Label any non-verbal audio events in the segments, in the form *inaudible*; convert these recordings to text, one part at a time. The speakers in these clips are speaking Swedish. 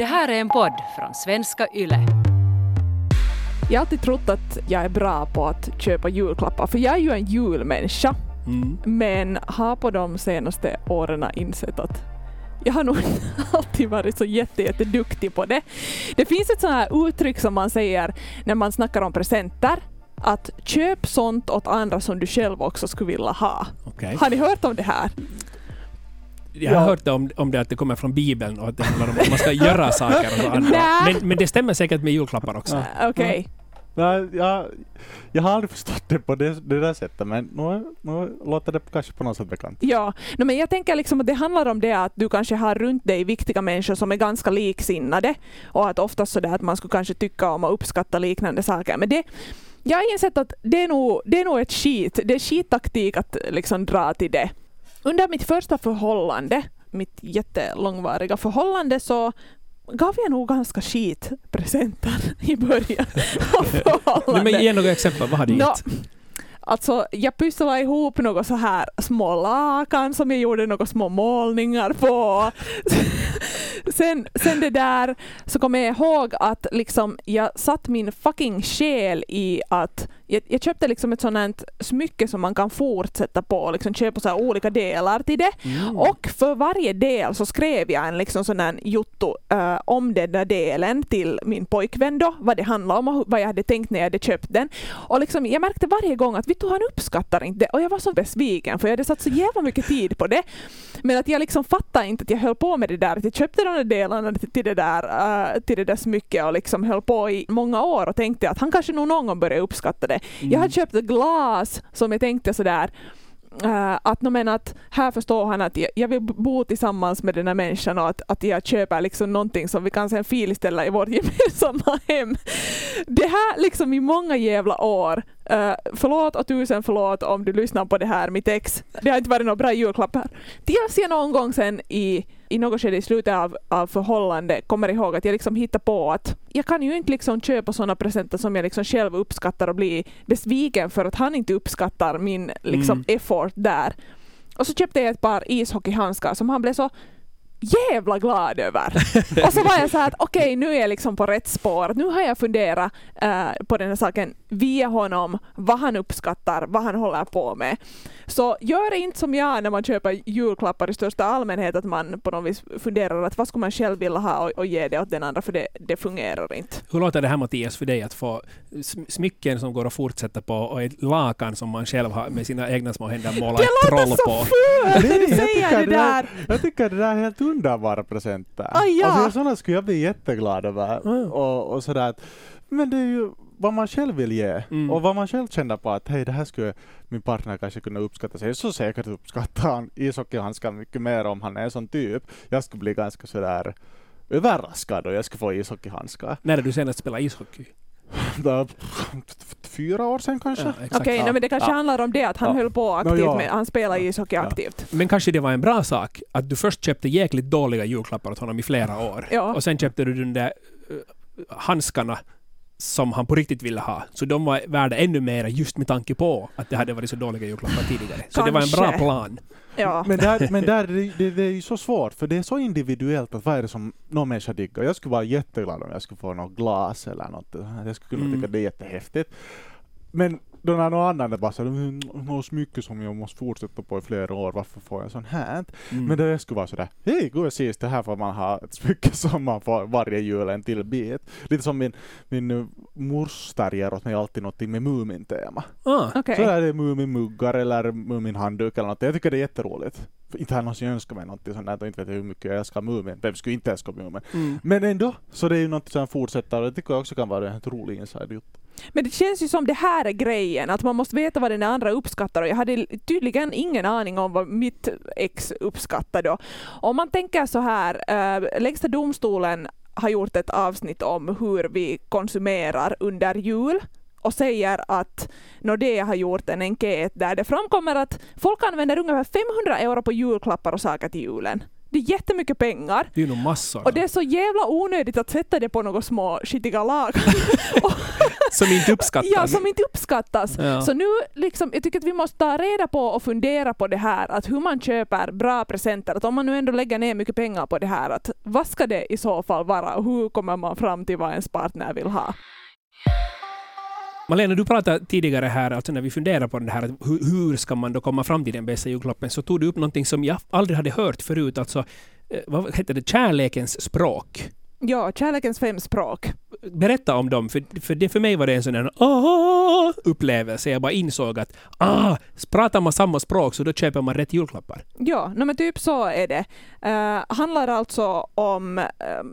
Det här är en podd från svenska YLE. Jag har alltid trott att jag är bra på att köpa julklappar, för jag är ju en julmänniska. Mm. Men har på de senaste åren insett att jag har nog inte *laughs* alltid varit så jätte, jätteduktig på det. Det finns ett sånt här uttryck som man säger när man snackar om presenter, att köp sånt åt andra som du själv också skulle vilja ha. Okej. Har ni hört om det här? Jag har Ja. hört om, om det att det kommer från Bibeln och att det handlar om att man ska *laughs* göra saker andra. Nä. Men, men det stämmer säkert med julklappar också. Ja. Okej. Nej, jag, jag har aldrig förstått det på det, det där sättet, men nu, nu låter det kanske på något sätt bekant. Ja, no, men jag tänker liksom att det handlar om det att du kanske har runt dig viktiga människor som är ganska liksinnade och att oftast så där att man skulle kanske tycka om och uppskatta liknande saker. Men det, jag har insett att det är nog, det är nog ett skit, det är skittaktik att liksom dra till det. Under mitt första förhållande, mitt jättelångvariga förhållande så gav jag nog ganska skit presenter i början av förhållandet. men ge några exempel, vad har du gett? Alltså, jag pysslade ihop några så här små lakan som jag gjorde några små målningar på. *laughs* sen, sen det där så kommer jag ihåg att liksom jag satt min fucking själ i att jag, jag köpte liksom ett sånt smycke som man kan fortsätta på, liksom köpa så olika delar till det. Mm. Och för varje del så skrev jag en liksom sån här jotto eh, om den där delen till min pojkvän då, vad det handlade om och vad jag hade tänkt när jag hade köpt den. Och liksom, jag märkte varje gång att Vittu han uppskattar inte det och jag var så besviken för jag hade satt så jävla mycket tid på det. Men att jag liksom fattade inte att jag höll på med det där, att jag köpte de där delarna till, det, där, eh, till det där smycket och liksom höll på i många år och tänkte att han kanske nog någon gång börjar uppskatta det. Jag hade köpt ett glas som jag tänkte sådär Uh, att, no, men att här förstår han att jag, jag vill bo tillsammans med den här människan och att, att jag köper liksom någonting som vi kan sen filställa i vårt *laughs* gemensamma hem. Det här liksom i många jävla år. Uh, förlåt och tusen förlåt om du lyssnar på det här, mitt ex. Det har inte varit några bra julklappar. Tills jag någon gång sen i, i något skede i slutet av, av förhållande kommer ihåg att jag liksom hittade på att jag kan ju inte liksom köpa sådana presenter som jag liksom själv uppskattar och bli besviken för att han inte uppskattar min liksom Mm. effort där. Och så köpte jag ett par ishockeyhandskar som han blev så jävla glad över. *laughs* och så var jag så här att okej, nu är jag liksom på rätt spår. Nu har jag funderat eh, på den här saken via honom, vad han uppskattar, vad han håller på med. Så gör inte som jag när man köper julklappar i största allmänhet, att man på något vis funderar att vad skulle man själv vilja ha och, och ge det åt den andra, för det, det fungerar inte. Hur låter det här Mattias för dig att få sm- smycken som går att fortsätta på och ett lakan som man själv har med sina egna små händer målat Det ett låter troll så på? fult när du jag säger det där! Jag tycker det där är helt underbara presenter. Ah, ja. Alltså sådana skulle jag bli jätteglad över. Mm. Och, och sådär. Men det är ju vad man själv vill ge Mm. och vad man själv känner på att hej det här skulle min partner kanske kunna uppskatta sig. Så säkert uppskattar han ishockeyhandskar mycket mer om han är en sån typ. Jag skulle bli ganska sådär överraskad och jag skulle få ishockeyhandskar. När är du senast spelade ishockey? *laughs* Fyra år sedan kanske? Ja. Okej, Ja. nej, men det kanske Ja. handlar om det att han Ja. höll på aktivt ja. med, han spelar ishockey Ja. aktivt. Men kanske det var en bra sak att du först köpte jäkligt dåliga julklappar åt honom i flera år. Ja. Och sen köpte du den där uh, handskarna som han på riktigt ville ha. Så de var värda ännu mer just med tanke på att det hade varit så dåliga julklappar tidigare. Så det var en bra plan. Ja. Men där, men där det, det, det är ju så svårt, för det är så individuellt att vad är det som någon människa diggar. Jag skulle vara jätteglad om jag skulle få något glas eller något. Jag skulle kunna Mm. tycka det är jättehäftigt. Men då när någon annan är bara så "Mm, något smycke som jag måste fortsätta på i flera år, varför får jag sån här? Mm. Men jag skulle vara sådär, hej gå och ses, det här får man ha ett smycke *laughs* som man får varje jul en till bit. Lite som min, min uh, moster ger åt mig alltid någonting med Mumin-tema. ah, Okej. Så är det Mumin-muggar eller Mumin-handduk eller något. Jag tycker det är jätteroligt. För inte har jag någonsin önskat mig något sånt där och inte vet jag hur mycket jag älskar Mumin. Vem skulle inte älska Mumin? mm. Men ändå, så det är ju något som fortsätter och det tycker jag också kan vara en rolig inside men det känns ju som det här är grejen, att man måste veta vad den andra uppskattar och jag hade tydligen ingen aning om vad mitt ex uppskattar då. Om man tänker så här, eh, äh, Lägsta domstolen har gjort ett avsnitt om hur vi konsumerar under jul och säger att Nordea har gjort en enkät där det framkommer att folk använder ungefär 500 euro på julklappar och saker till julen. Det är jättemycket pengar. Det är nog massor. Och det är så jävla onödigt att sätta det på några små skitiga lagar. *laughs* som inte uppskattas. Ja, som inte uppskattas. Ja. Så nu, liksom, jag tycker att vi måste ta reda på och fundera på det här, att hur man köper bra presenter. Att om man nu ändå lägger ner mycket pengar på det här, att vad ska det i så fall vara hur kommer man fram till vad ens partner vill ha? Malena, du pratade tidigare här, alltså när vi funderade på det här, att hur, hur ska man då komma fram till den bästa julklappen, så tog du upp någonting som jag aldrig hade hört förut, alltså eh, vad heter det, kärlekens språk. Ja, kärlekens fem språk. Berätta om dem, för, för, det, för mig var det en sån där ah, upplevelse. Jag bara insåg att ah, pratar man samma språk så då köper man rätt julklappar. Ja, no, men typ så är det. Uh, handlar alltså om uh,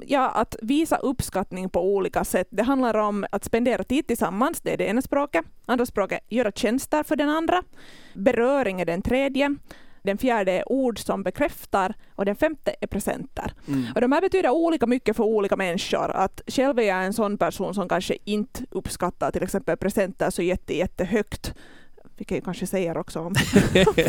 ja, att visa uppskattning på olika sätt. Det handlar om att spendera tid tillsammans, det är det ena språket. Andra språket, göra tjänster för den andra. Beröring är den tredje. Den fjärde är ord som bekräftar och den femte är presenter. Mm. Och de här betyder olika mycket för olika människor. Att själv är jag en sån person som kanske inte uppskattar till exempel presenter så jätte, jättehögt. Vilket kanske säger också om *laughs*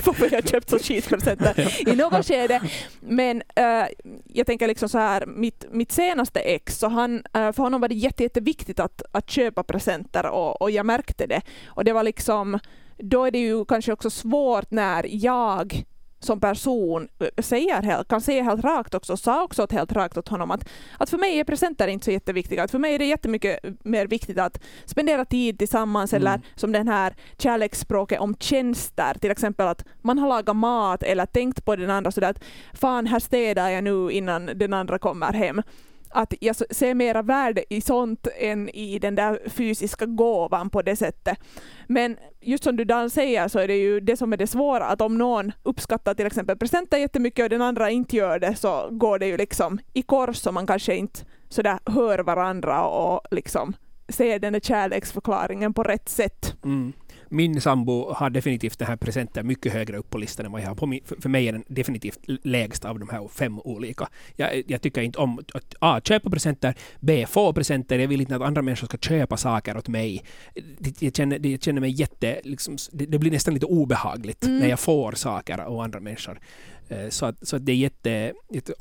varför jag köpt så skitpresenter i något skede. Men äh, jag tänker liksom så här, mitt, mitt senaste ex, så han, äh, för honom var det jätte, jätteviktigt att, att köpa presenter och, och jag märkte det. Och det var liksom, då är det ju kanske också svårt när jag som person säger helt, kan säga helt rakt också, sa också helt rakt åt honom att, att för mig är presenter inte så jätteviktiga. Att för mig är det jättemycket mer viktigt att spendera tid tillsammans mm. eller som den här kärleksspråket om tjänster, till exempel att man har lagat mat eller tänkt på den andra sådär att fan här städar jag nu innan den andra kommer hem att jag ser mera värde i sånt än i den där fysiska gåvan på det sättet. Men just som du Dan säger så är det ju det som är det svåra, att om någon uppskattar till exempel presenter jättemycket och den andra inte gör det så går det ju liksom i kors och man kanske inte sådär hör varandra och liksom ser den där kärleksförklaringen på rätt sätt. Mm min sambo har definitivt den här presenten mycket högre upp på listan än vad jag har. På min, för, mig är den definitivt lägst av de här fem olika. Jag, jag tycker inte om att A. köpa presenter, B. få presenter. Jag vill inte att andra människor ska köpa saker åt mig. Jag känner, jag känner mig jätte... Liksom, det, det blir nästan lite obehagligt mm. när jag får saker av andra människor. Eh, så att, så att det är jätte, jätte...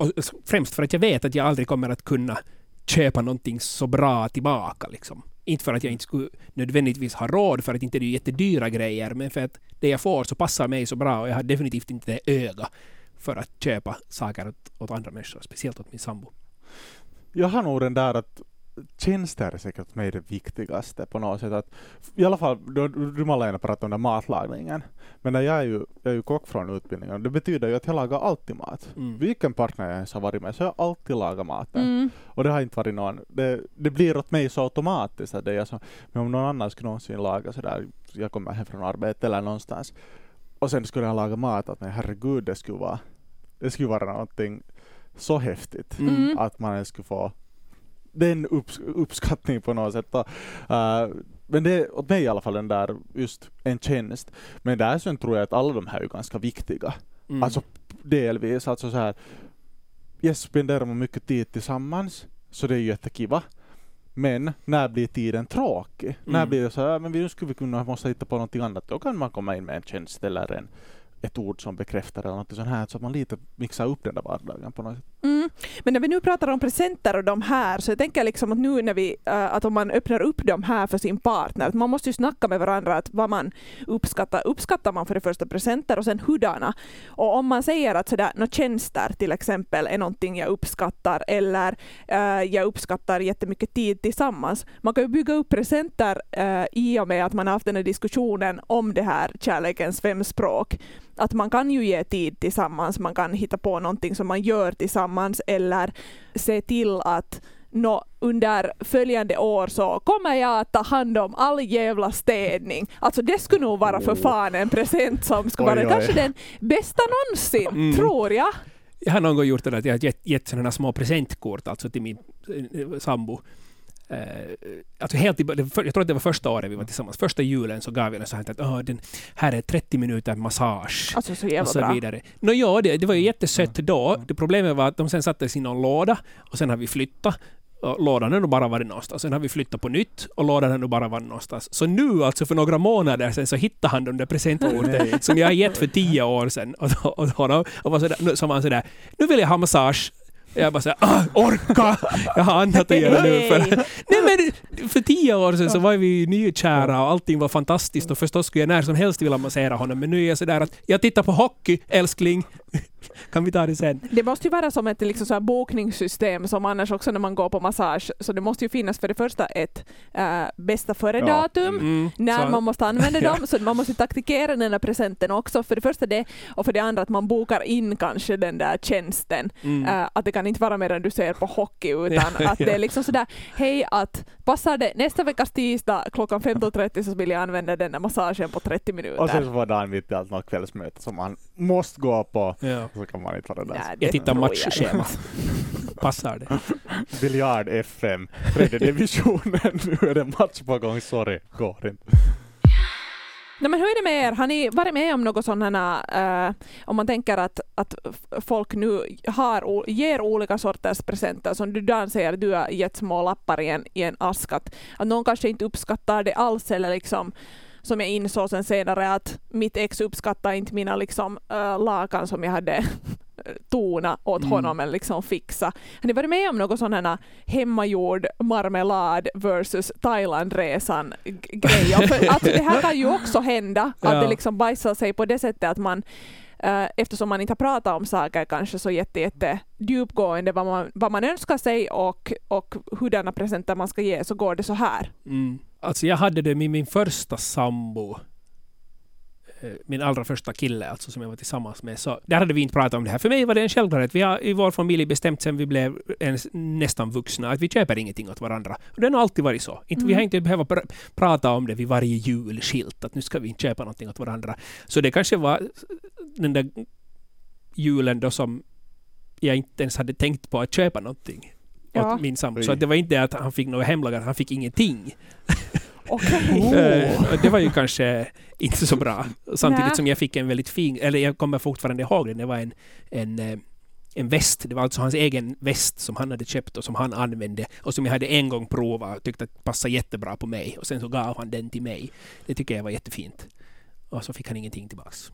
Främst för att jag vet att jag aldrig kommer att kunna köpa någonting så bra tillbaka. Liksom. Inte för att jag inte skulle nödvändigtvis ha råd, för att inte det är jättedyra grejer, men för att det jag får så passar mig så bra och jag har definitivt inte det öga för att köpa saker åt, åt andra människor, speciellt åt min sambo. Jag har nog den där att tjänster är säkert mig det viktigaste på något sätt. Att, I alla fall, du, du Malena pratade om den matlagningen. Men jag är ju, jag är ju kock från utbildningen. Det betyder ju att jag lagar alltid mat. Mm. Vilken partner jag ens har varit med så jag har alltid lagat maten. Mm. Och det har inte varit någon, det, det blir åt mig så automatiskt att det är så, men om någon annan skulle någonsin laga sådär, jag kommer hem från arbetet eller någonstans och sen skulle jag laga mat, att nej herregud det skulle vara, det skulle vara någonting så häftigt mm. att man ens skulle få den upps uppskattning på något sätt. Uh, men det är åt mig i alla fall den där just en tjänst. Men där sen tror jag att alla de här är ganska viktiga. Mm. Alltså delvis, alltså så här. Yes, spenderar man mycket tid tillsammans så det är ju jättekiva. Men när blir tiden tråkig? Mm. När blir det så här, men nu skulle vi kunna, måste hitta på någonting annat. Då kan man komma in med en tjänst eller en, ett ord som bekräftar eller något sånt här, så att man lite mixar upp den där vardagen på något sätt. Mm. Men när vi nu pratar om presenter och de här, så jag tänker liksom att nu när vi, eh, att om man öppnar upp de här för sin partner, att man måste ju snacka med varandra att vad man uppskattar. Uppskattar man för det första presenter och sen hurdana? Och om man säger att sådär, några tjänster till exempel är någonting jag uppskattar eller äh, jag uppskattar jättemycket tid tillsammans. Man kan ju bygga upp presenter äh, i och med att man har haft den här diskussionen om det här kärlekens fem språk. Att man kan ju ge tid tillsammans, man kan hitta på någonting som man gör tillsammans eller se till att no, under följande år så kommer jag att ta hand om all jävla städning. Alltså det skulle nog vara för fan en present som skulle vara kanske den bästa någonsin, mm. tror jag. Jag har någon gång gjort det att jag har gett, gett sådana små presentkort alltså till min eh, sambo Uh, alltså helt i, jag tror att det var första året vi var tillsammans. Första julen så gav jag en sån här att oh, den här är 30 minuter massage. Alltså så jävla och så bra. vidare. No, ja, det, det var ju jättesött då. Det problemet var att de sen sattes i någon låda och sen har vi flyttat Och lådan har nog bara varit någonstans. Sen har vi flyttat på nytt och lådan har nog bara varit någonstans. Så nu alltså för några månader sedan så hittade han de där presentkorten som jag har gett för tio år sedan. Och, då, och, var sådär, så var han sådär, nu vill jag ha massage. Jag bara såhär, ah, orka! Jag har annat att göra nu. För, nej men för tio år sedan så var vi nykära och allting var fantastiskt och förstås skulle jag när som helst vilja massera honom. Men nu är jag sådär att jag tittar på hockey, älskling. *laughs* kan vi ta det sen? Det måste ju vara som ett liksom så här bokningssystem som annars också när man går på massage. Så det måste ju finnas för det första ett äh, bästa före-datum, Mm, när så- man måste använda *laughs* Ja. dem. Så man måste taktikera den där presenten också. För det första det, och för det andra att man bokar in kanske den där tjänsten. Mm. Äh, att det kan inte vara medan du ser på hockey *laughs* utan Ja, att det är liksom sådär, hej att passar det nästa veckas tisdag klockan 15.30 så vill jag använda den där massagen på 30 minuter. Och sen så var dagen mitt i allt något kvällsmöte som man måste gå på. Ja. Så kan man inte vara där. Nej, det Jag tittar tror jag matchschema. inte. *laughs* Passar det? Biljard FM, tredje divisionen. *laughs* Nu är det match på gång, sorry. Går inte. Nej, men hur är det med er? Har ni varit med om något sådana, eh, äh, om man tänker att, att folk nu har, ger olika sorters presenter, som du Dan säger, du har gett små lappar i en, i en ask, att, att någon kanske inte uppskattar det alls, eller liksom som jag insåg sen senare att mitt ex uppskattar inte mina liksom, äh, lakan som jag hade tona åt Mm. honom eller liksom fixa. Har ni varit med om något sådana hemmagjord marmelad versus Thailandresan g- grejer? För alltså, det här kan ju också hända, att Ja. det liksom bajsar sig på det sättet att man eh, eftersom man inte har pratat om saker kanske så jätte, jätte djupgående vad man, vad man önskar sig och, och hurdana presenter man ska ge så går det så här. Mm. Alltså jag hade det med min första sambo. Eh, Min allra första kille alltså som jag var tillsammans med. Så där hade vi inte pratat om det här. För mig var det en självklarhet. Vi har i vår familj bestämt sen vi blev ens, nästan vuxna att vi köper ingenting åt varandra. Och det har alltid varit så. Inte, Vi har Mm. inte behövt pr- prata om det vid varje jul skilt att nu ska vi inte köpa någonting åt varandra. Så det kanske var den där julen då som jag inte ens hade tänkt på att köpa någonting Ja. åt min sambo. Så att det var inte att han fick något hemlagat, han fick ingenting. Okej. Eh, och det var ju kanske inte så bra. Samtidigt Nej. som jag fick en väldigt fin, eller jag kommer fortfarande ihåg det, det var en, en, eh, en väst. Det var alltså hans egen väst som han hade köpt och som han använde och som jag hade en gång provat och tyckte att passade jättebra på mig. Och sen så gav han den till mig. Det tycker jag var jättefint. Och så fick han ingenting tillbaks.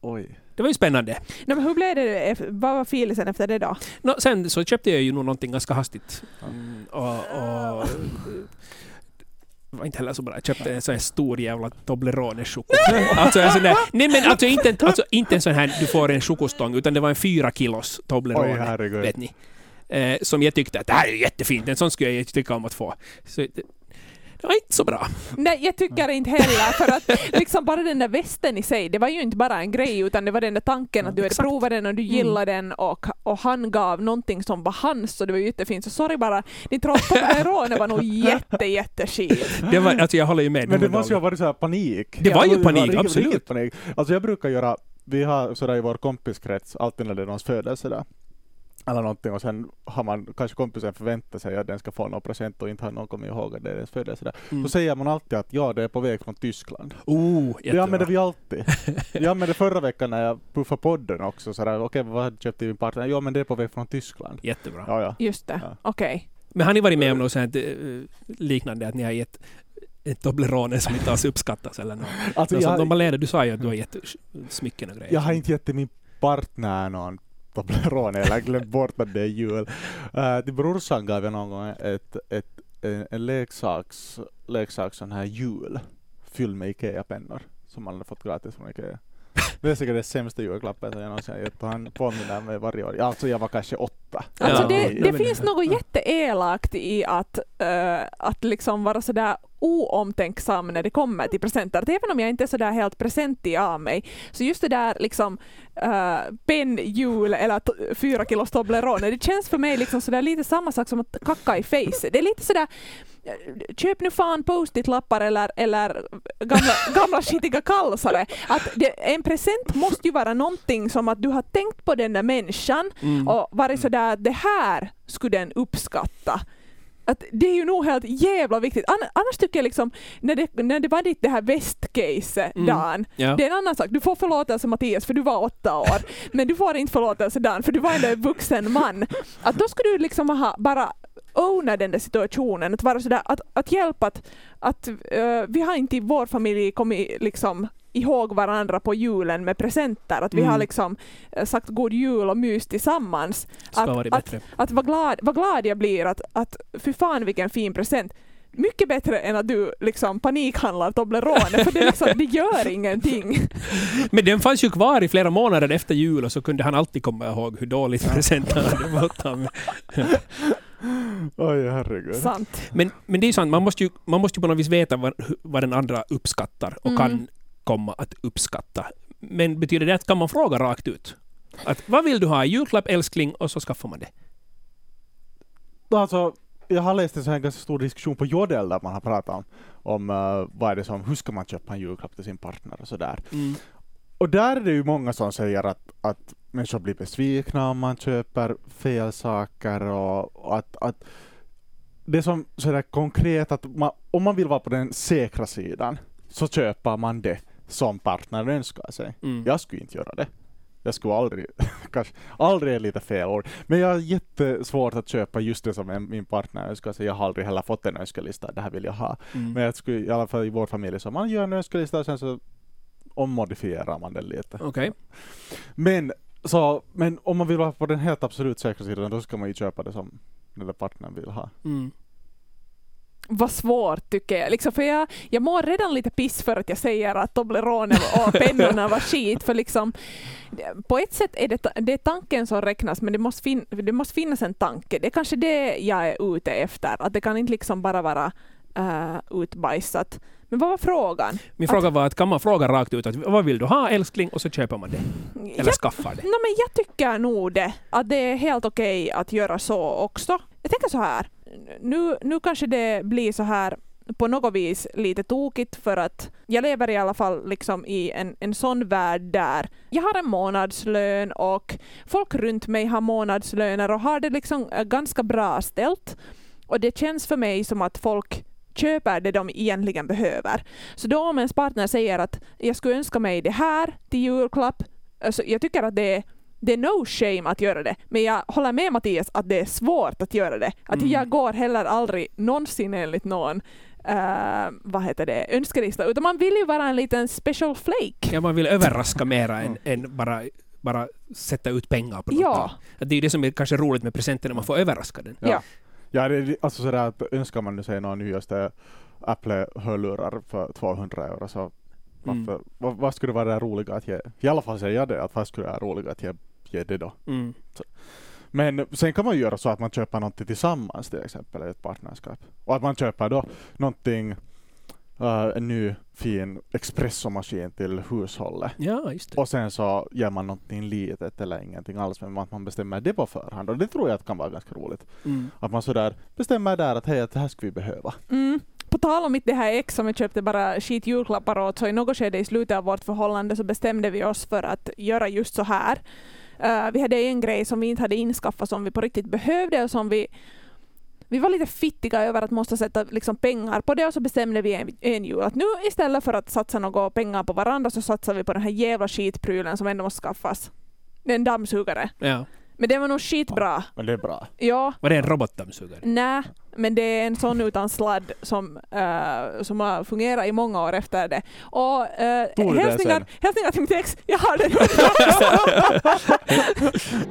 Oj. Det var ju spännande. Nej, men hur blev det? Vad var filisen efter det då? Nå, sen så köpte jag ju nog någonting ganska hastigt. Mm, och, och, var inte heller så bra. Jag köpte en sån här stor jävla Toblerone-choko. alltså en sån där, nej men alltså inte, alltså inte en sån här du får en chokostång, utan det var en fyra kilos Oj, Toblerone. herregud. vet ni. Eh, som jag tyckte att det här är jättefint, en sån skulle jag tycka om att få. Så det, var inte så bra. Nej, jag tycker inte heller. För att liksom bara den där västen i sig, det var ju inte bara en grej utan det var den där tanken att du hade Exakt. provat den och du gillade den och, och han gav någonting som var hans och det var jättefint. Så sorry bara, din Toblerone var nog jätte, jätteskit. Det var, alltså jag håller ju med. Men det var måste ju ha varit så här panik. Det var ju Alltså, panik, riktigt- absolut. riktigt Panik. Alltså jag brukar göra, vi har sådär i vår kompiskrets, alltid när det är någons födelse där. Eller någonting och sen har man kanske kompisen förväntar sig att den ska få någon present och inte har någon kommit ihåg att det är dens födelse där. Mm. Då säger man alltid att ja, det är på väg från Tyskland. Oh, Det använder vi alltid. *laughs* Jag använde förra veckan när jag puffade podden också sådär, okej vad du köpt till min partner? Ja men det är på väg från Tyskland. Jättebra. Ja, ja. Just det, Ja. okej. Men har ni varit med om något sånt eh, liknande, att ni har gett ett Toblerone som inte alls uppskattas eller något? Alltså, Något jag, De du sa ju att du har gett smycken och grejer. jag har inte gett till min partner någon Toblerone, eller glömt bort att det är jul. Uh, till brorsan gav jag någon gång ett, ett, en, en leksaks, leksak sån här jul, fylld med Ikea-pennor, som man hade fått gratis från Ikea. *laughs* Det är säkert det sämsta julklappen som jag någonsin har gett och han påminner mig varje år. Alltså jag var kanske åtta. Alltså Ja. det, det finns något jätteelakt i att, eh, att liksom vara sådär oomtänksam när det kommer till presenter. Att även om jag inte är sådär helt presentig av mig, så just det där liksom uh, penn, jul eller fyra kilos Toblerone, det känns för mig liksom sådär lite samma sak som att kacka i face. Det är lite sådär eh, Köp nu fan post-it-lappar eller, eller gamla, *laughs* gamla skitiga kalsare. Att det, en present måste ju vara någonting som att du har tänkt på den där människan Mm. och varit sådär att det här skulle den uppskatta. Att det är ju nog helt jävla viktigt. Ann- Annars tycker jag liksom, när det, när det var ditt det här västcase, Mm. Dan, Ja. det är en annan sak. Du får förlåtelse Mattias för du var åtta år, *laughs* men du får inte förlåtelse Dan för du var ändå en vuxen man. Att då skulle du liksom ha bara owna den där situationen, att vara sådär, att, att hjälpa att, att eh, vi har inte i vår familj kommit liksom ihåg varandra på julen med presenter, att vi Mm. har liksom eh, sagt god jul och mys tillsammans. Ska Att- vara bättre. Att vad glad, vad glad jag blir att, att fy fan vilken fin present. Mycket bättre än att du liksom panikhandlar Toblerone, för det, liksom, det gör *laughs* ingenting. Men den fanns ju kvar i flera månader efter jul och så kunde han alltid komma ihåg hur dåligt presenten hade fått honom. *laughs* Oj, herregud. Sant. Men, men det är sant, man måste ju, man måste ju på något vis veta vad, vad den andra uppskattar och Mm. kan komma att uppskatta. Men betyder det att kan man fråga rakt ut? Att vad vill du ha i julklapp älskling? Och så skaffar man det. Alltså, jag har läst en sån här ganska stor diskussion på Jodel där man har pratat om, om eh, vad är det som, hur ska man köpa en julklapp till sin partner och sådär. Och där är det ju många som säger att, att människor blir besvikna om man köper fel saker och, och att, att det som sådär konkret att man, om man vill vara på den säkra sidan så köper man det som partnern önskar sig. Mm. Jag skulle inte göra det. Jag skulle aldrig, *laughs* kanske, aldrig är lite fel ord. Men jag har jättesvårt att köpa just det som min partner önskar sig. Jag har aldrig heller fått en önskelista, det här vill jag ha. Mm. Men jag skulle, i alla fall i vår familj, så man gör en önskelista och sen så ommodifierar man den lite. Okej. Men, så, men om man vill vara på den helt absolut säkra sidan, då ska man ju köpa det som den där partnern vill ha. Mm. Vad svårt tycker jag. Liksom, för jag, jag mår redan lite piss för att jag säger att Toblerone och *laughs* pennorna var skit. För liksom, på ett sätt är det, det är tanken som räknas, men det måste, fin, det måste finnas en tanke. Det är kanske det jag är ute efter. Att det kan inte liksom bara vara uh, utbajsat. Men vad var frågan? Min Att- fråga var att kan man fråga rakt ut att vad vill du ha älskling? Och så köper man det. Eller Jag skaffar det. No, men jag tycker nog det, att det är helt okej att göra så också. Jag tänker så här, nu, nu kanske det blir så här på något vis lite tokigt för att jag lever i alla fall liksom i en, en sån värld där jag har en månadslön och folk runt mig har månadslöner och har det liksom eh, ganska bra ställt. Och det känns för mig som att folk köper det de egentligen behöver. Så då om ens partner säger att jag skulle önska mig det här till julklapp, alltså jag tycker att det är, det är no shame att göra det. Men jag håller med Mattias att det är svårt att göra det. Att Mm. jag går heller aldrig någonsin enligt någon eh, vad heter det, önskelista, utan man vill ju vara en liten special flake. Ja, man vill överraska mera än, *laughs* än bara, bara sätta ut pengar på något. Ja. Det är ju det som är kanske roligt med presenten, när man får överraska den. Ja. Ja, det är alltså sådär att önskar man nu sig några nyaste Apple-hörlurar för 200 euro så Mm. vad, vad skulle vara det roliga att ge? I alla fall säger jag det, att vad skulle vara roligt att ge, ge det då? Mm. Men sen kan man göra så att man köper någonting tillsammans till exempel i ett partnerskap. Och att man köper då någonting, eh, en ny fin espressomaskin till hushållet. Ja, just det. Och sen så ger man någonting litet eller ingenting alls, men att man bestämmer det på förhand. Och det tror jag att kan vara ganska roligt. Mm. Att man sådär bestämmer där att hej, att det här ska vi behöva. Mm. På tal om mitt det här ex som jag köpte bara skit julklappar åt, så i något skede i slutet av vårt förhållande så bestämde vi oss för att göra just så här. Uh, vi hade en grej som vi inte hade inskaffat som vi på riktigt behövde och som vi vi var lite fittiga över att måste sätta liksom pengar på det och så bestämde vi en, en jul att nu istället för att satsa några pengar på varandra så satsar vi på den här jävla skitprylen som ändå måste skaffas. Det är en dammsugare. Ja. Men det var nog skitbra. Men det är bra. Ja, Var det en robotdammsugare? Nej, men det är en sån utan sladd som, eh, som har fungerat i många år efter det. Och uh, hälsningar, hälsningar till mitt ex, jag har den. *laughs*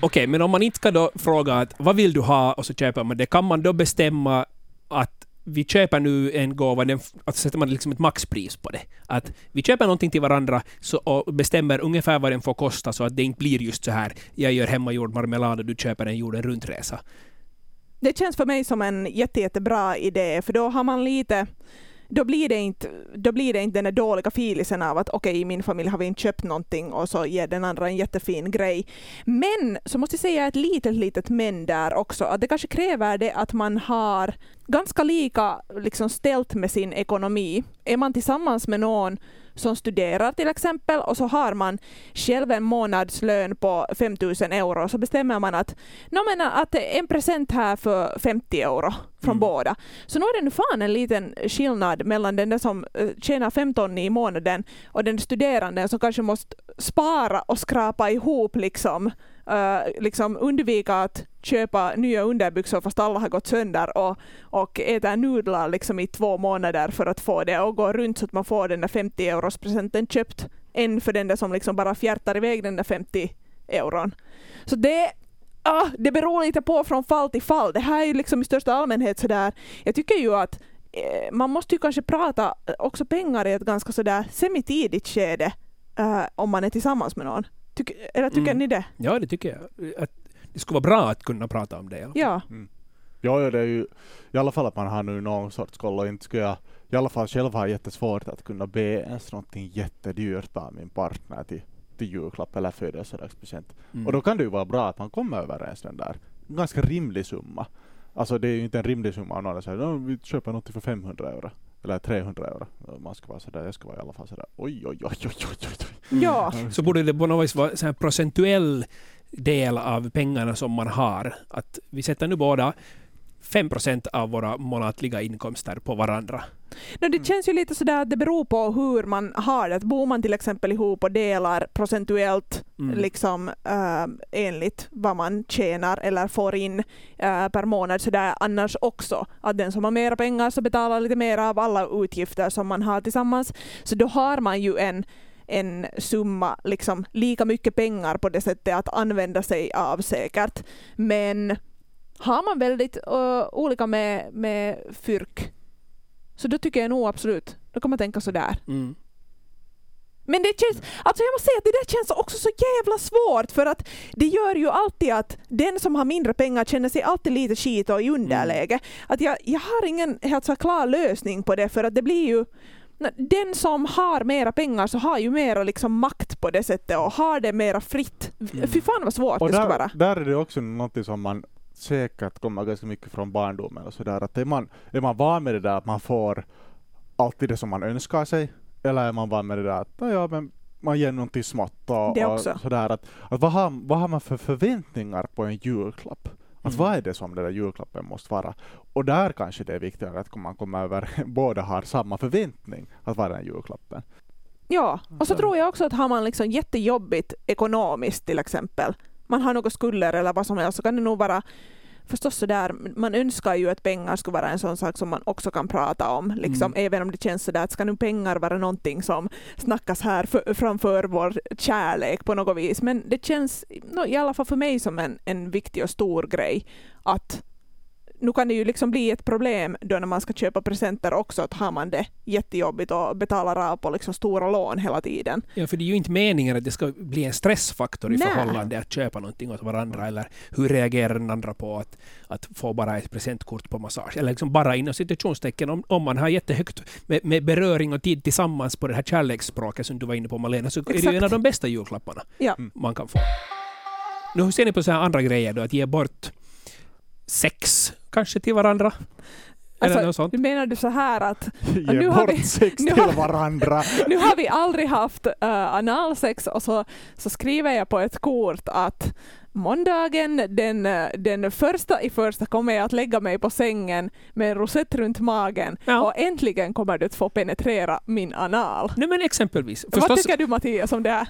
Okej, men om man inte ska då fråga att vad vill du ha och så köper man det, kan man då bestämma att vi köper nu en gåva, den, alltså sätter man liksom ett maxpris på det. Att vi köper någonting till varandra så, och bestämmer ungefär vad den får kosta så att det inte blir just så här jag gör hemmagjord marmelad och du köper en jorden runt resa. Det känns för mig som en jätte, jättebra idé, för då har man lite då blir, det inte, då blir det inte den där dåliga filisen av att okej, i min familj har vi inte köpt någonting och så ger den andra en jättefin grej. Men så måste jag säga ett litet, litet men där också, att det kanske kräver det att man har ganska lika liksom, ställt med sin ekonomi. Är man tillsammans med någon som studerar till exempel och så har man själv en månadslön på 5000 euro så bestämmer man att, no, men att en present här för 50 euro från Mm. båda. Så nu är det nu fan en liten skillnad mellan den där som eh, tjänar 15 i månaden och den studerande som kanske måste spara och skrapa ihop liksom, eh, liksom undvika att köpa nya underbyxor fast alla har gått sönder och, och äta nudlar liksom i två månader för att få det och gå runt så att man får den där 50 euros presenten köpt än för den där som liksom bara fjärtar iväg den där 50 euron. Så det ah, det beror lite på från fall till fall. Det här är ju liksom i största allmänhet sådär. Jag tycker ju att eh, man måste ju kanske prata också pengar i ett ganska sådär semitidigt skede eh, om man är tillsammans med någon. Tyck, eller tycker Mm. ni det? Ja, det tycker jag. Att det skulle vara bra att kunna prata om det. i alla fall. Ja. Ja, ja, det är ju i alla fall att man har nu någon sorts koll och inte skulle jag i alla fall själv ha jättesvårt att kunna be ens någonting jättedyrt av min partner till, till julklapp eller födelsedagspresent. Mm. Och då kan det ju vara bra att man kommer överens den där ganska rimlig summa. Alltså det är ju inte en rimlig summa om någon säger "Nå, vi köper något för 500 euro. Eller 300 euro. Man ska vara sådär, jag ska vara i alla fall sådär oj oj oj oj oj oj. oj. Ja. Så borde det på något vis vara så här procentuell del av pengarna som man har. Att vi sätter nu båda 5 procent av våra månatliga inkomster på varandra. No, det känns ju lite sådär att det beror på hur man har det. Att Bor man till exempel ihop och delar procentuellt Mm. liksom äh, enligt vad man tjänar eller får in äh, per månad så där annars också. Att den som har mera pengar så betalar lite mer av alla utgifter som man har tillsammans. Så då har man ju en en summa, liksom lika mycket pengar på det sättet att använda sig av säkert. Men har man väldigt ö, olika med, med fyrk så då tycker jag nog absolut, då kan man tänka sådär. Mm. Men det känns, alltså jag måste säga att det där känns också så jävla svårt för att det gör ju alltid att den som har mindre pengar känner sig alltid lite skit och i underläge. Att jag, jag har ingen helt så klar lösning på det för att det blir ju den som har mera pengar så har ju mera liksom makt på det sättet och har det mera fritt. Mm. Fy fan vad svårt Och det skulle vara. där är det också något som man säkert kommer ganska mycket från barndomen och sådär. Att är man, är man van med det där att man får alltid det som man önskar sig? Eller är man van med det där att "Nå ja, men man ger någonting smått och, Det och sådär. Att, att vad, har, vad har man för förväntningar på en julklapp? Att Mm. vad är det som den där julklappen måste vara? Och där kanske det är viktigare att man kommer över, *laughs* båda har samma förväntning att vara den julklappen. Ja, och så Så- tror jag också att har man liksom jättejobbigt ekonomiskt till exempel, man har några skulder eller vad som helst, så kan det nog vara förstås sådär, man önskar ju att pengar skulle vara en sån sak som man också kan prata om, liksom, Mm. även om det känns sådär att ska nu pengar vara någonting som snackas här för, framför vår kärlek på något vis, men det känns no, i alla fall för mig som en, en viktig och stor grej att nu kan det ju liksom bli ett problem då när man ska köpa presenter också, att har man det jättejobbigt och betalar av på liksom stora lån hela tiden. Ja, för det är ju inte meningen att det ska bli en stressfaktor i Nej. förhållande att köpa någonting åt varandra eller hur reagerar den andra på att, att få bara ett presentkort på massage. Eller liksom bara inom situationstecken om, om man har jättehögt med, med beröring och tid tillsammans på det här kärleksspråket som du var inne på Malena så är det Exakt. ju en av de bästa julklapparna Ja. Man kan få. Nu hur ser ni på så här andra grejer då? Att ge bort sex kanske till varandra? Eller Alltså, något sånt? Menar du så här att *laughs* Ge nu har bort vi- sex nu till har- varandra. *laughs* nu har vi aldrig haft uh, analsex och så, så skriver jag på ett kort att måndagen den, eh, den första i första kommer jag att lägga mig på sängen med en rosett runt magen Ja. och äntligen kommer du att få penetrera min anal. Nej men exempelvis. Vad Förstås, tycker du Mattias om det här?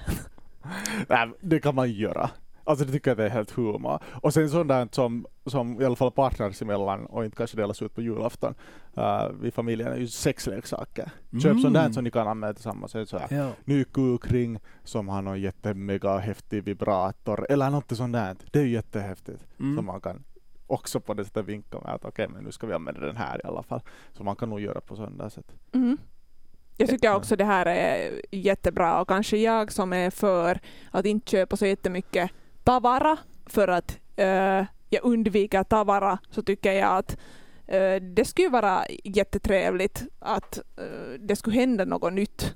*laughs* Nej, det kan man göra. Alltså det tycker jag det är helt humor. Och sen där som, som i alla fall partners emellan och inte kanske delas ut på julafton uh, vid familjen är ju sexleksaker. Köp Mm. sånt där som ni kan använda tillsammans. Så så här, ja. ny kukring som har någon jättemega häftig vibrator eller något sånt där. Det är ju jättehäftigt. Mm. Som man kan också på det sättet vinka med att okej men nu ska vi använda den här i alla fall. Så man kan nog göra på där sätt. Mm. Jag tycker också det här är jättebra och kanske jag som är för att inte köpa så jättemycket tavara för att eh, jag undviker tavara så tycker jag att eh, det skulle vara jättetrevligt att eh, det skulle hända något nytt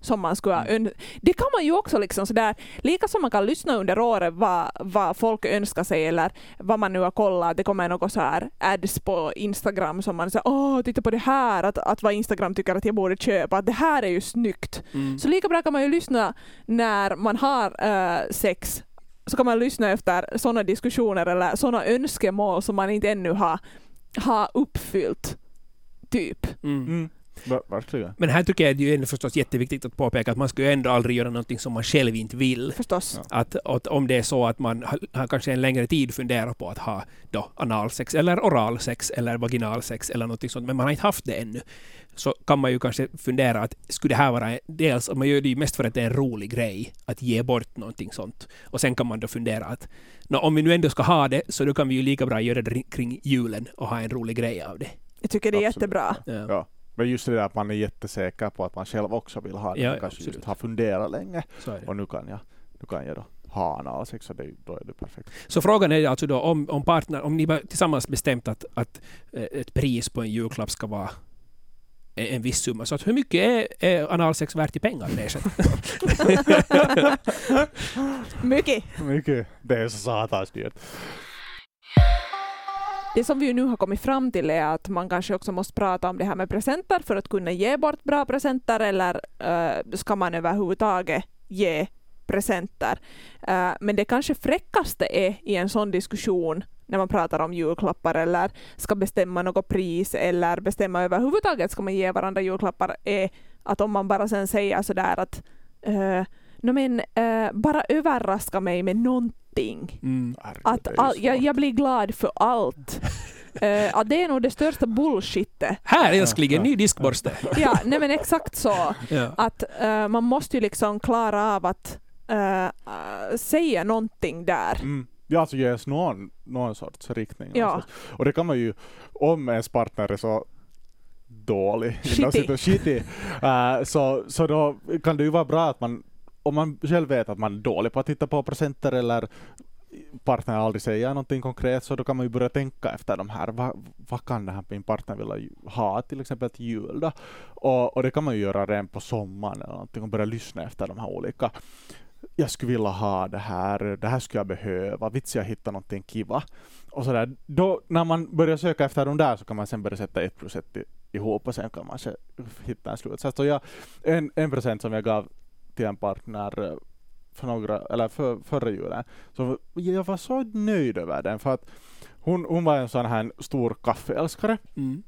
som man skulle ha ön- Det kan man ju också liksom sådär, lika som man kan lyssna under året vad, vad folk önskar sig eller vad man nu har kollat, det kommer något så här ads på Instagram som man säger åh titta på det här, att, att vad Instagram tycker att jag borde köpa, att det här är ju snyggt. Mm. Så lika bra kan man ju lyssna när man har eh, sex, så kan man lyssna efter sådana diskussioner eller sådana önskemål som man inte ännu har, har uppfyllt. Typ. Mm. Ver- Verkligen. Men här tycker jag det är ju förstås jätteviktigt att påpeka att man ska ju ändå aldrig göra någonting som man själv inte vill. Förstås. Ja. Att, att om det är så att man har, har kanske en längre tid funderat på att ha då analsex eller oralsex eller vaginalsex eller någonting sånt, men man har inte haft det ännu, så kan man ju kanske fundera att skulle det här vara, dels, man gör det ju mest för att det är en rolig grej att ge bort någonting sånt, och sen kan man då fundera att nå, om vi nu ändå ska ha det, så då kan vi ju lika bra göra det kring julen och ha en rolig grej av det. Jag tycker det är Absolut. jättebra. Ja. Ja. Men just det där att man är jättesäker på att man själv också vill ha det. Ja, man kanske absolut. just har funderat länge och nu kan jag, nu kan jag då ha analsex och det, då är det perfekt. så frågan är alltså då om, om partner, om ni tillsammans bestämt att, att eh, ett pris på en julklapp ska vara en viss summa. Så att hur mycket är, är analsex värt i pengar? *laughs* Mycket. Mycket. Det är så satans dyrt. Det som vi nu har kommit fram till är att man kanske också måste prata om det här med presenter för att kunna ge bort bra presenter eller uh, ska man överhuvudtaget ge presenter. Uh, men det kanske fräckaste är i en sån diskussion när man pratar om julklappar eller ska bestämma något pris eller bestämma överhuvudtaget ska man ge varandra julklappar är att om man bara sen säger sådär att uh, no, men, uh, bara överraska mig med någonting. Mm. Herregud, Att all, jag, jag blir glad för allt. *laughs* Eh, att det är nog det största bullshitet. Här älskling, en Ja, ny diskborste. Ja, nej men exakt så. Ja. Att eh, man måste ju liksom klara av att eh, säga någonting där. Mm. Ja, alltså ges någon, någon sorts riktning. Ja. någonstans. Och det kan man ju, om ens partner är så dålig, shitty eh, så, så då kan det ju vara bra att man, om man själv vet att man är dålig på att titta på presenter eller partnern aldrig säger någonting konkret, så då kan man ju börja tänka efter de här, vad, vad kan det här min partner vilja ha till exempel till jul då? Och, och det kan man ju göra redan på sommaren eller någonting och börja lyssna efter de här olika jag skulle vilja ha det här, det här skulle jag behöva, vits jag hittar någonting kiva. Och sådär. Då, när man börjar söka efter de där så kan man sen börja sätta ett plus ett ihop och sen kan man se, hitta en slutsats. Och jag, en, en present som jag gav till en partner eh, för några, eller för, förra julen, så jag var så nöjd över den för att hon, hon var en sån här stor kaffeälskare Mm.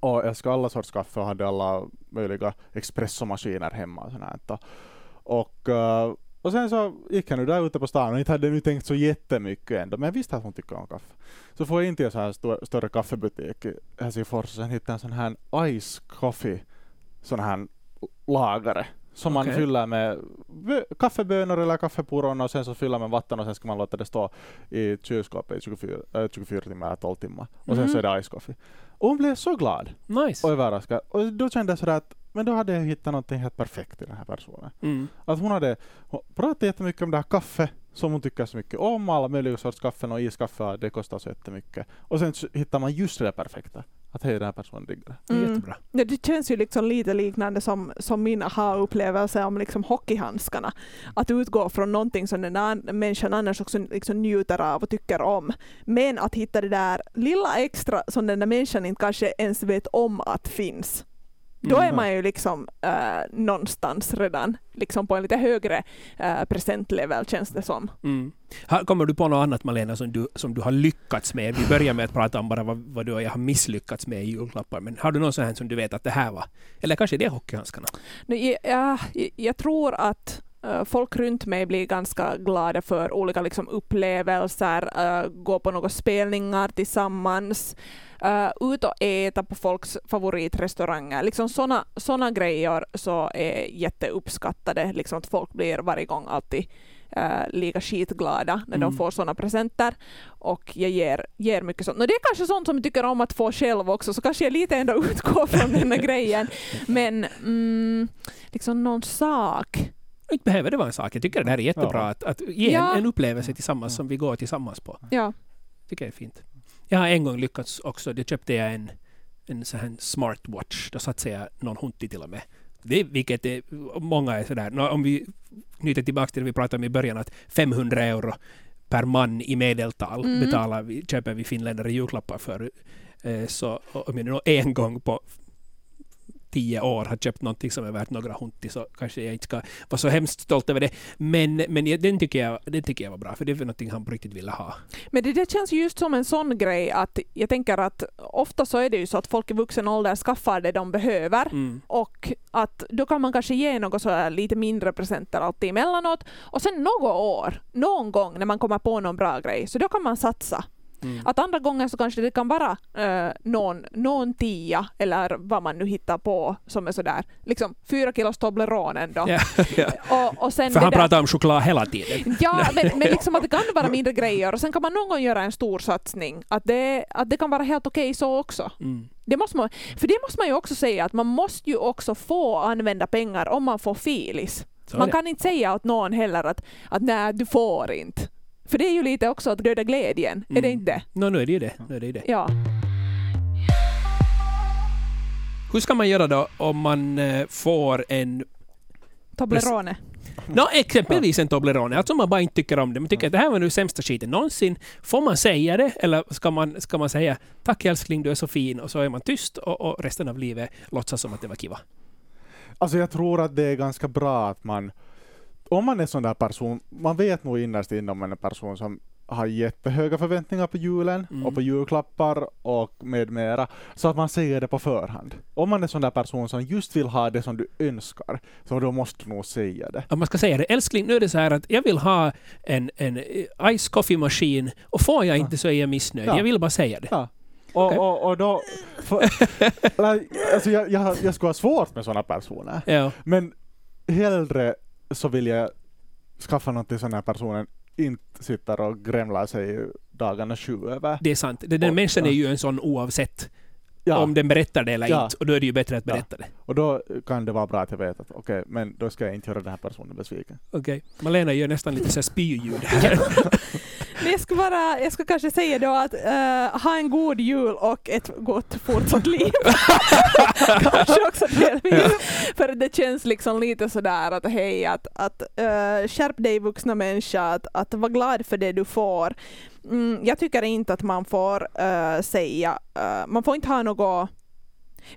och älskade alla sorts kaffe och hade alla möjliga espressomaskiner hemma och sånt här. Och, eh, och sen så gick jag nu där ute på stan och inte hade nu tänkt så jättemycket ändå, men jag visste att hon tycker om kaffe. Så får jag in till en sån här stor, större kaffebutik i Helsingfors och sen hittade jag en sån här ice coffee, sån här lagare som man Okej. fyller med bö- kaffebönor eller kaffepuron och sen så fyller man vatten och sen ska man låta det stå i kylskåpet i 24, äh, 24 timmar, 12 timmar. Och sen Mhm. så är det ice coffee. Och hon blev så glad Nice. och överraskad. Och då kände jag sådär att men då hade jag hittat någonting helt perfekt i den här personen. Mm. Att hon hade hon pratade jättemycket om det här kaffe som hon tycker så mycket om, alla möjliga sorts kaffen och iskaffe, det kostar så jättemycket. Och sen hittar man just det där perfekta. Att hej, den här personen diggar det. Det är Mm. Jättebra. Ja, det känns ju liksom lite liknande som, som min aha-upplevelse om liksom hockeyhandskarna. Att utgå från någonting som den där människan annars också liksom njuter av och tycker om. Men att hitta det där lilla extra som den där människan inte kanske ens vet om att finns. Då är Mm. man ju liksom äh, någonstans redan liksom på en lite högre äh, presentlevel känns det som. Mm. Ha- Kommer du på något annat Malena som du, som du har lyckats med? Vi börjar med att prata om bara vad, vad du och jag har misslyckats med i julklappar. Men har du någon sån här som du vet att det här var? Eller kanske det är hockeyhandskarna? Nu, jag, jag, jag tror att eh, folk runt mig blir ganska glada för olika liksom, upplevelser, eh, gå på några spelningar tillsammans, uh, ut och äta på folks favoritrestauranger. Liksom såna, såna grejer så är jätteuppskattade. Liksom att folk blir varje gång alltid eh, lika skitglada när Mm. de får såna presenter. Och jag ger, ger mycket sånt. Och det är kanske sånt som jag tycker om att få själv också, så kanske jag lite ändå *laughs* utgår från den här grejen. Men mm, liksom någon sak. Inte behöver det vara en sak. Jag tycker det här är jättebra Ja. att, att ge Ja. en, en upplevelse tillsammans som vi går tillsammans på. Ja. tycker jag är fint. Jag har en gång lyckats också. Det köpte jag en, en sån här smartwatch. Då satsade jag någon hunti till och med. Det, vilket är, många är sådär, nå, om vi knyter tillbaka till det vi pratade om i början, att 500 euro per man i medeltal Mm. betalar vi, köper vi finländare julklappar för. Eh, så om jag nu en gång på tio år har köpt någonting som är värt några hunti så kanske jag inte ska vara så hemskt stolt över det. Men, men den, tycker jag, den tycker jag var bra, för det är någonting han på riktigt ville ha. Men det, det känns just som en sån grej att jag tänker att ofta så är det ju så att folk i vuxen ålder skaffar det de behöver Mm. och att då kan man kanske ge något så lite mindre presenter alltid emellanåt och sen något år, någon gång när man kommer på någon bra grej, så då kan man satsa. Mm. Att andra gånger så kanske det kan vara eh, någon, någon tia eller vad man nu hittar på som är sådär, liksom fyra kilos Toblerone ändå. Ja, *laughs* ja. Och, och sen För han där- pratar om choklad hela tiden. Ja, men, men liksom att det kan vara *laughs* mindre grejer och sen kan man någon gång göra en stor satsning. Att det, att det kan vara helt okej så också. Mm. Det måste man, för det måste man ju också säga att man måste ju också få använda pengar om man får filis. Så man kan inte säga åt någon heller att, att nej, du får inte. För det är ju lite också att döda glädjen, är det Mm. inte? Nå, nu är det ju det. Nu är det, ju det. Ja. Hur ska man göra då om man eh, får en Toblerone. Nå, exempelvis en Toblerone, alltså man bara inte tycker om det. Man tycker att det här var nu sämsta skiten någonsin. Får man säga det eller ska man, ska man säga tack älskling, du är så fin och så är man tyst och, och resten av livet låtsas som att det var kiva? Alltså jag tror att det är ganska bra att man, om man är sån där person, man vet nog innerst inne om man är en person som har jättehöga förväntningar på julen Mm. och på julklappar och med mera, så att man säger det på förhand. Om man är sån där person som just vill ha det som du önskar, så då måste du nog säga det. Om man ska säga det, älskling, nu är det så här att jag vill ha en, en eh, ice coffee-maskin och får jag inte så är jag missnöjd. Ja. Jag vill bara säga det. Ja. Och, Okej. och, och då... För, *laughs* alltså jag, jag, jag skulle ha svårt med sådana personer. Ja. Men hellre så vill jag skaffa något till sådana här personen inte sitter och grämlar sig dagarna sju över. Det är sant. Den, den Och- människan är ja. ju en sån oavsett Ja, om den berättar det eller Ja. inte. Och då är det ju bättre att Ja. berätta det. och då kan det vara bra att jag vet att okej, men då ska jag inte göra den här personen besviken. Okej. Malena gör nästan lite så spyljud här. *laughs* *laughs* Men jag ska, bara, jag ska kanske säga då att eh, ha en god jul och ett gott fortsatt liv. *laughs* kanske också delvis. För det känns liksom lite sådär att hej, att, att eh, skärp dig vuxna människa, att, att vara glad för det du får. Mm, jag tycker inte att man får eh, säga, eh, man får inte ha något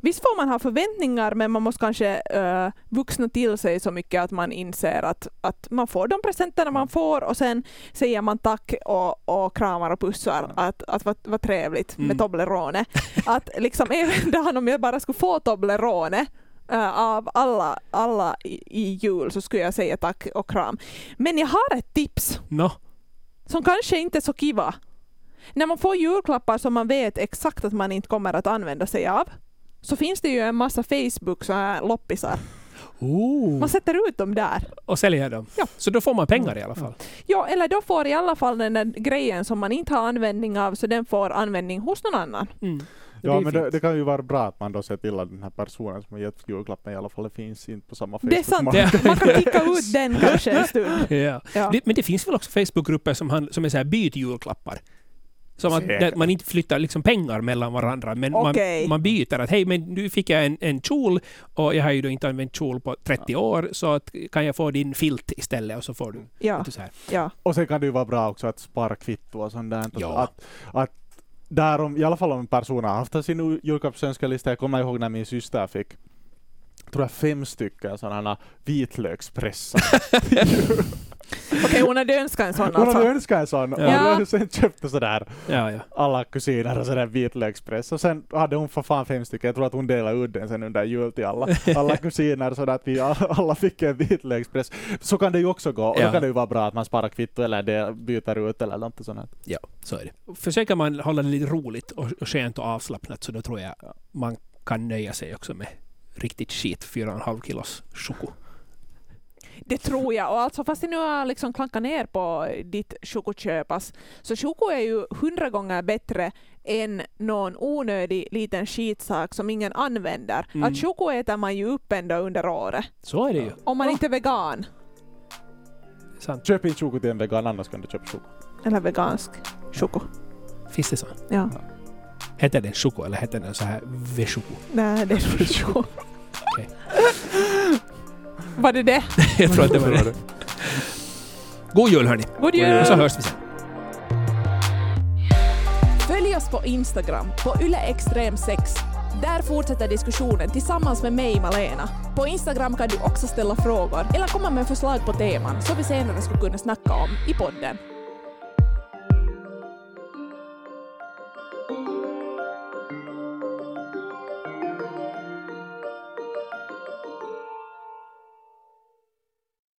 Visst får man ha förväntningar men man måste kanske uh, vuxna till sig så mycket att man inser att, att man får de presenterna man får och sen säger man tack och, och kramar och pussar. Att, att vad, vad trevligt Mm. med Toblerone. Att liksom *laughs* även om jag bara skulle få Toblerone eh, av alla, alla i, i jul så skulle jag säga tack och kram. Men jag har ett tips Nå, som kanske inte är så kiva. När man får julklappar som man vet exakt att man inte kommer att använda sig av så finns det ju en massa Facebook så här loppisar. oh. Man sätter ut dem där. och säljer dem. Ja. Så då får man pengar i alla fall. Ja, eller då får i alla fall den där grejen som man inte har användning av så den får användning hos någon annan. Mm. Ja, men det, det kan ju vara bra att man då ser till att den här personen som har gett julklappen i alla fall finns inte på samma Det är Facebook. sant. Ja. Man kan kicka ut den kanske en stund. *laughs* Ja. Ja. Det, men det finns väl också Facebookgrupper som, han, som är så här byt julklappar? Som att Säkert. man inte flyttar liksom pengar mellan varandra, men Okej. man, man byter. Att hej, men nu fick jag en, en kjol och jag har ju då inte använt kjol på 30 år, så att, kan jag få din filt istället och så får du Ja, så här. ja. Och sen kan det ju vara bra också att spara kvitto och sånt där. Ja. Att, att där om, i alla fall om en person har haft sin julklappsönskelista, jag kommer ihåg när min syster fick tror jag fem stycken sådana vitlökspressar. *laughs* Okej, hon hade önskat en sån Hon hade alltså. önskat en sån och Ja. då sen köpte sådär Ja, ja. alla kusiner och sådär vitlökspress och sen hade hon för fan fem stycken, jag tror att hon delade ut den sen under jul till alla, *laughs* alla kusiner så att vi alla fick en vitlökspress. Så kan det ju också gå och Ja. då kan det ju vara bra att man sparar kvitto eller det byter ut eller något sånt. ja, så är det. Försöker man hålla det lite roligt och, och skönt och avslappnat så då tror jag man kan nöja sig också med riktigt skit, 4,5 kilos choko. Det tror jag. Och alltså fast jag nu har liksom klankat ner på ditt chokoköpas så choko är ju hundra gånger bättre än någon onödig liten skitsak som ingen använder. Mm. Att choko äter man ju upp ändå under året. Så är det ju. Om man inte är vegan. Sant. Köp inte choko till en vegan, annars kan du köpa choko. Eller vegansk choko. Finns det så? Ja. Heter den choko eller heter den så här vechoko? Nej, det är choko. Okej. Var det det? Jag tror att det var det. God jul hörni! God Och jul! så hörs vi sen. Följ oss på Instagram på yleextrem6 Där fortsätter diskussionen tillsammans med mig, Malena. På Instagram kan du också ställa frågor eller komma med förslag på teman som vi senare skulle kunna snacka om i podden.